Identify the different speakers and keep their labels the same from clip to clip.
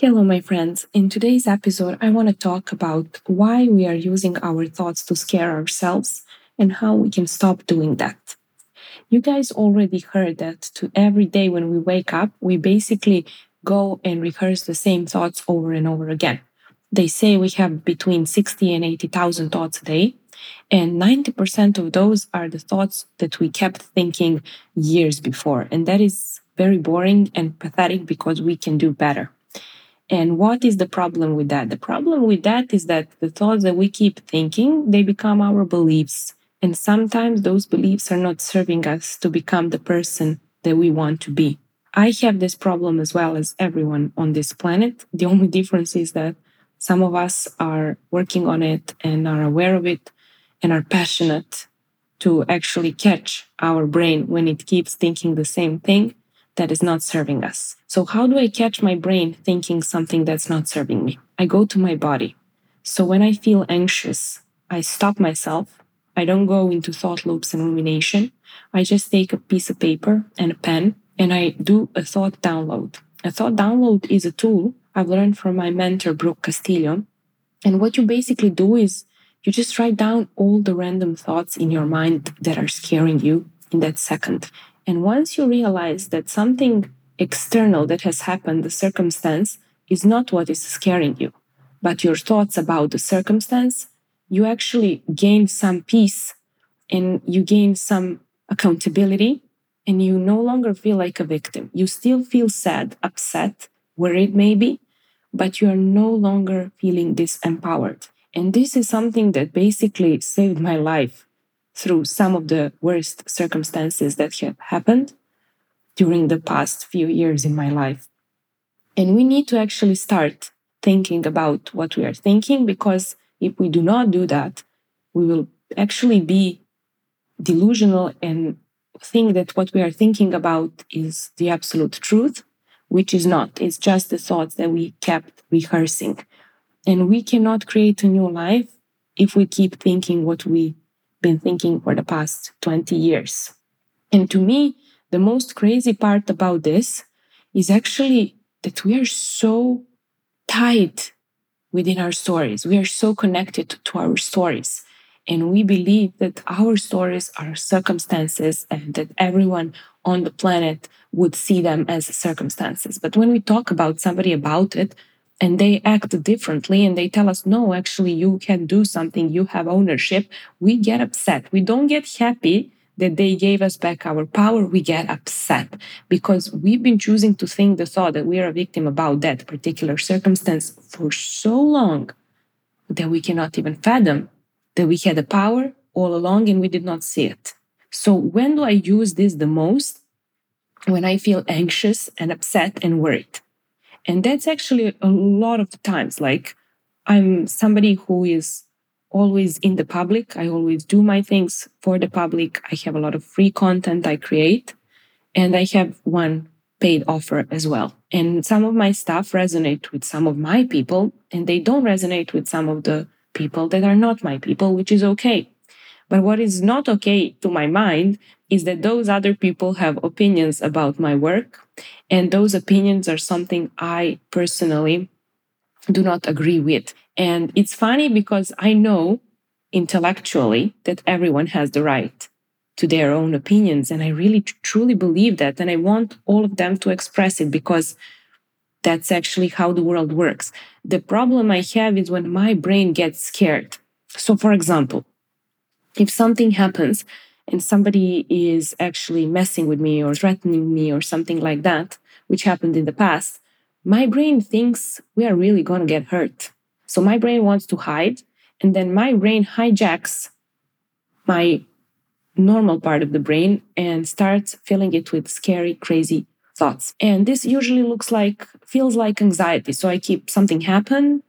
Speaker 1: Hello, my friends. In today's episode, I want to talk about why we are using our thoughts to scare ourselves and how we can stop doing that. You guys already heard that to every day when we wake up, we basically go and rehearse the same thoughts over and over again. They say we have between 60 and 80,000 thoughts a day, and 90% of those are the thoughts that we kept thinking years before. And that is very boring and pathetic because we can do better. And what is the problem with that? The problem with that is that the thoughts that we keep thinking, they become our beliefs. And sometimes those beliefs are not serving us to become the person that we want to be. I have this problem as well as everyone on this planet. The only difference is that some of us are working on it and are aware of it and are passionate to actually catch our brain when it keeps thinking the same thing that is not serving us. So, how do I catch my brain thinking something that's not serving me? I go to my body. So, when I feel anxious, I stop myself. I don't go into thought loops and rumination. I just take a piece of paper and a pen and I do a thought download. A thought download is a tool I've learned from my mentor, Brooke Castillo. And what you basically do is you just write down all the random thoughts in your mind that are scaring you in that second. And once you realize that something external that has happened, the circumstance, is not what is scaring you, but your thoughts about the circumstance, you actually gain some peace and you gain some accountability and you no longer feel like a victim. You still feel sad, upset, worried maybe, but you are no longer feeling disempowered. And this is something that basically saved my life through some of the worst circumstances that have happened during the past few years in my life. And we need to actually start thinking about what we are thinking because if we do not do that, we will actually be delusional and think that what we are thinking about is the absolute truth, which is not. It's just the thoughts that we kept rehearsing. And we cannot create a new life if we keep thinking what we've been thinking for the past 20 years. And to me, the most crazy part about this is actually that we are so tied within our stories. We are so connected to our stories. And we believe that our stories are circumstances and that everyone on the planet would see them as circumstances. But when we talk about somebody about it, and they act differently and they tell us, no, actually, you can do something, you have ownership, we get upset. We don't get happy that they gave us back our power, we get upset because we've been choosing to think the thought that we are a victim about that particular circumstance for so long that we cannot even fathom that we had the power all along and we did not see it. So, when do I use this the most? When I feel anxious and upset and worried. And that's actually a lot of times. Like, I'm somebody who is always in the public. I always do my things for the public. I have a lot of free content I create, and I have one paid offer as well. And some of my stuff resonate with some of my people, and they don't resonate with some of the people that are not my people, which is okay. But what is not okay to my mind is that those other people have opinions about my work, and those opinions are something I personally do not agree with. And it's funny because I know intellectually that everyone has the right to their own opinions. And I really truly believe that. And I want all of them to express it because that's actually how the world works. The problem I have is when my brain gets scared. So, for example, if something happens and somebody is actually messing with me or threatening me or something like that, which happened in the past, my brain thinks we are really going to get hurt. So my brain wants to hide, and then my brain hijacks my normal part of the brain and starts filling it with scary, crazy thoughts. And this usually looks like, feels like anxiety. So I keep something happen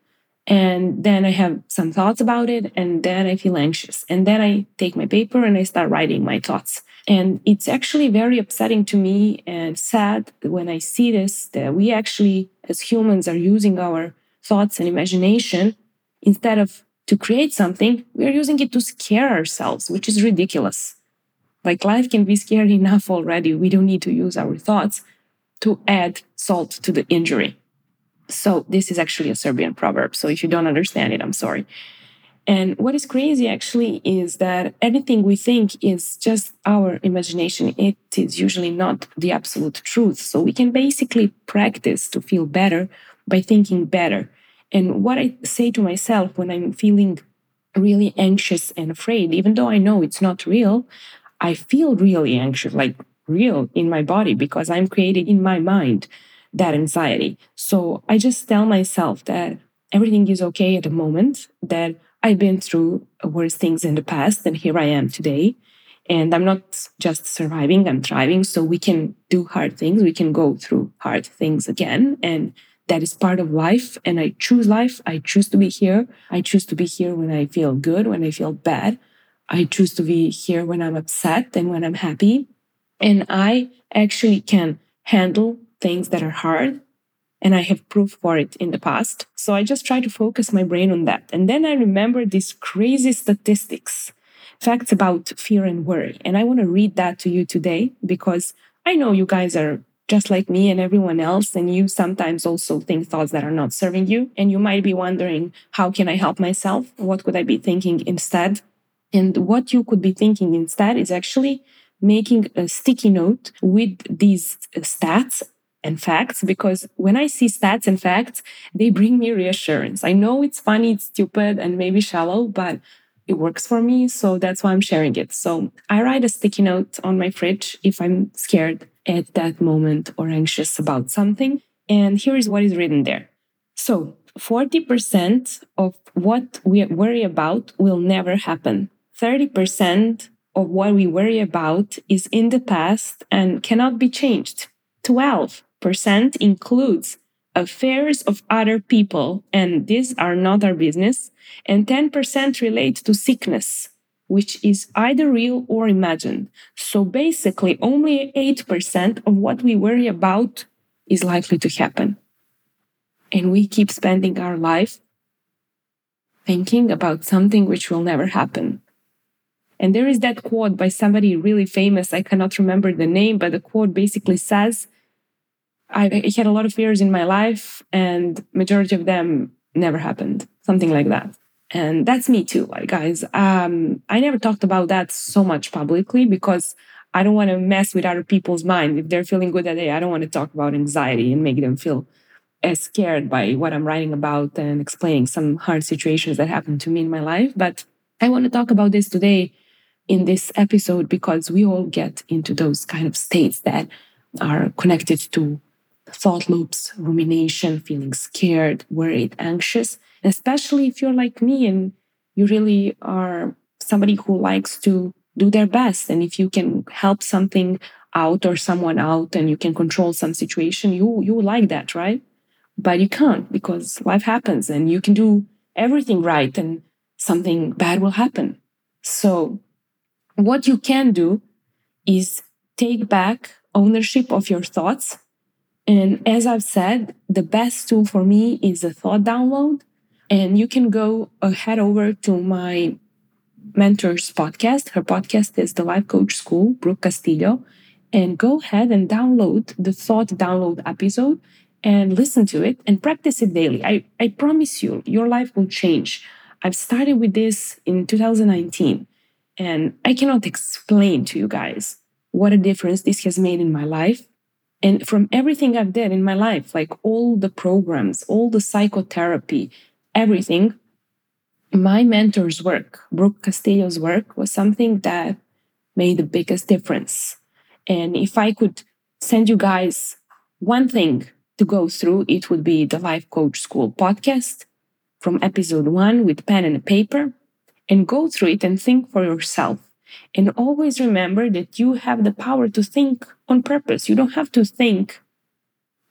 Speaker 1: and then I have some thoughts about it, and then I feel anxious. And then I take my paper and I start writing my thoughts. And it's actually very upsetting to me and sad when I see this that we actually, as humans, are using our thoughts and imagination instead of to create something, we are using it to scare ourselves, which is ridiculous. Like life can be scary enough already. We don't need to use our thoughts to add salt to the injury. So this is actually a Serbian proverb. So if you don't understand it, I'm sorry. And what is crazy actually is that anything we think is just our imagination. It is usually not the absolute truth. So we can basically practice to feel better by thinking better. And what I say to myself when I'm feeling really anxious and afraid, even though I know it's not real, I feel really anxious, like real in my body because I'm created in my mind that anxiety. So I just tell myself that everything is okay at the moment, that I've been through worse things in the past, and here I am today. And I'm not just surviving, I'm thriving. So we can do hard things, we can go through hard things again. And that is part of life. And I choose life. I choose to be here. I choose to be here when I feel good, when I feel bad. I choose to be here when I'm upset and when I'm happy. And I actually can handle things that are hard and I have proof for it in the past. So I just try to focus my brain on that. And then I remember these crazy statistics, facts about fear and worry. And I want to read that to you today because I know you guys are just like me and everyone else. And you sometimes also think thoughts that are not serving you. And you might be wondering, how can I help myself? What could I be thinking instead? And what you could be thinking instead is actually making a sticky note with these uh, stats and facts because when I see stats and facts, they bring me reassurance. I know it's funny, it's stupid, and maybe shallow, but it works for me. So that's why I'm sharing it. So I write a sticky note on my fridge if I'm scared at that moment or anxious about something. And here is what is written there. So 40% of what we worry about will never happen. 30% of what we worry about is in the past and cannot be changed. 12 percent includes affairs of other people, and these are not our business, and 10% relate to sickness, which is either real or imagined. So basically, only 8% of what we worry about is likely to happen. And we keep spending our life thinking about something which will never happen. And there is that quote by somebody really famous. I cannot remember the name, but the quote basically says I had a lot of fears in my life, and majority of them never happened. Something like that. And that's me too, like guys. Um, I never talked about that so much publicly because I don't want to mess with other people's mind. If they're feeling good that day, I don't want to talk about anxiety and make them feel as scared by what I'm writing about and explaining some hard situations that happened to me in my life. But I want to talk about this today in this episode because we all get into those kind of states that are connected to thought loops, rumination, feeling scared, worried, anxious, especially if you're like me and you really are somebody who likes to do their best. And if you can help something out or someone out and you can control some situation, you you like that, right? But you can't because life happens and you can do everything right and something bad will happen. So what you can do is take back ownership of your thoughts and as I've said, the best tool for me is a thought download. And you can go uh, head over to my mentor's podcast. Her podcast is the Life Coach School, Brooke Castillo. And go ahead and download the thought download episode and listen to it and practice it daily. I, I promise you, your life will change. I've started with this in 2019, and I cannot explain to you guys what a difference this has made in my life and from everything I've did in my life, like all the programs, all the psychotherapy, everything, my mentor's work, Brooke Castillo's work, was something that made the biggest difference. And if I could send you guys one thing to go through, it would be the Life Coach School podcast from episode one with pen and paper and go through it and think for yourself and always remember that you have the power to think on purpose. You don't have to think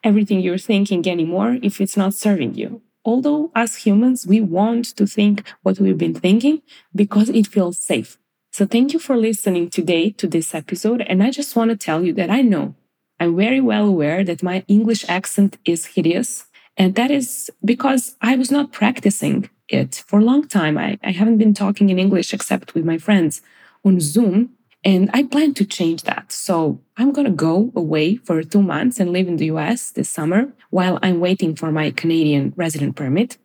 Speaker 1: everything you're thinking anymore if it's not serving you. Although, as humans, we want to think what we've been thinking because it feels safe. So, thank you for listening today to this episode. And I just want to tell you that I know I'm very well aware that my English accent is hideous. And that is because I was not practicing it for a long time. I, I haven't been talking in English except with my friends on Zoom. And I plan to change that. So I'm going to go away for two months and live in the US this summer while I'm waiting for my Canadian resident permit,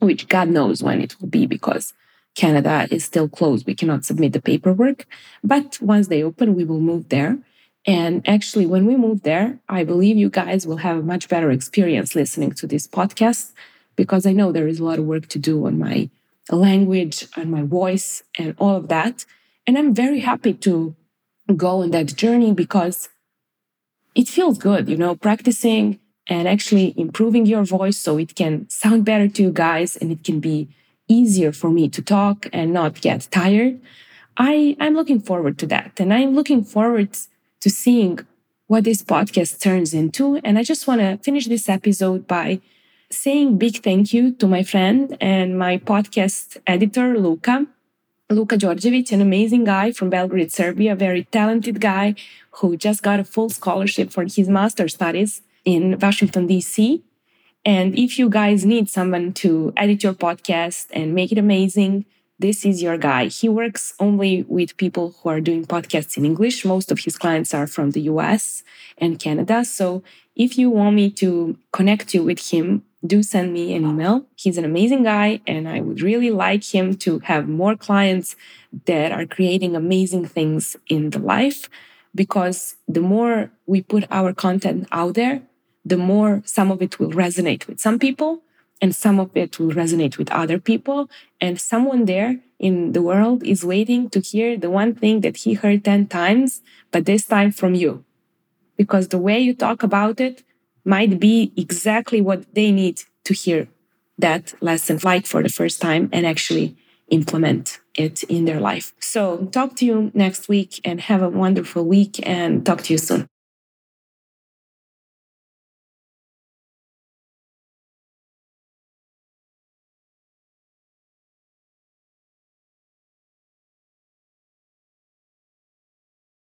Speaker 1: which God knows when it will be because Canada is still closed. We cannot submit the paperwork. But once they open, we will move there. And actually, when we move there, I believe you guys will have a much better experience listening to this podcast because I know there is a lot of work to do on my language and my voice and all of that. And I'm very happy to go on that journey because it feels good, you know, practicing and actually improving your voice so it can sound better to you guys and it can be easier for me to talk and not get tired. I, I'm looking forward to that. And I'm looking forward to seeing what this podcast turns into. And I just want to finish this episode by saying big thank you to my friend and my podcast editor, Luka. Luka Đorđević, an amazing guy from Belgrade, Serbia, a very talented guy who just got a full scholarship for his master studies in Washington, D.C. And if you guys need someone to edit your podcast and make it amazing, this is your guy. He works only with people who are doing podcasts in English. Most of his clients are from the US and Canada. So if you want me to connect you with him, do send me an email. He's an amazing guy, and I would really like him to have more clients that are creating amazing things in the life because the more we put our content out there, the more some of it will resonate with some people and some of it will resonate with other people. And someone there in the world is waiting to hear the one thing that he heard 10 times, but this time from you. Because the way you talk about it might be exactly what they need to hear that lesson like for the first time and actually implement it in their life. So, talk to you next week and have a wonderful week and talk to you soon.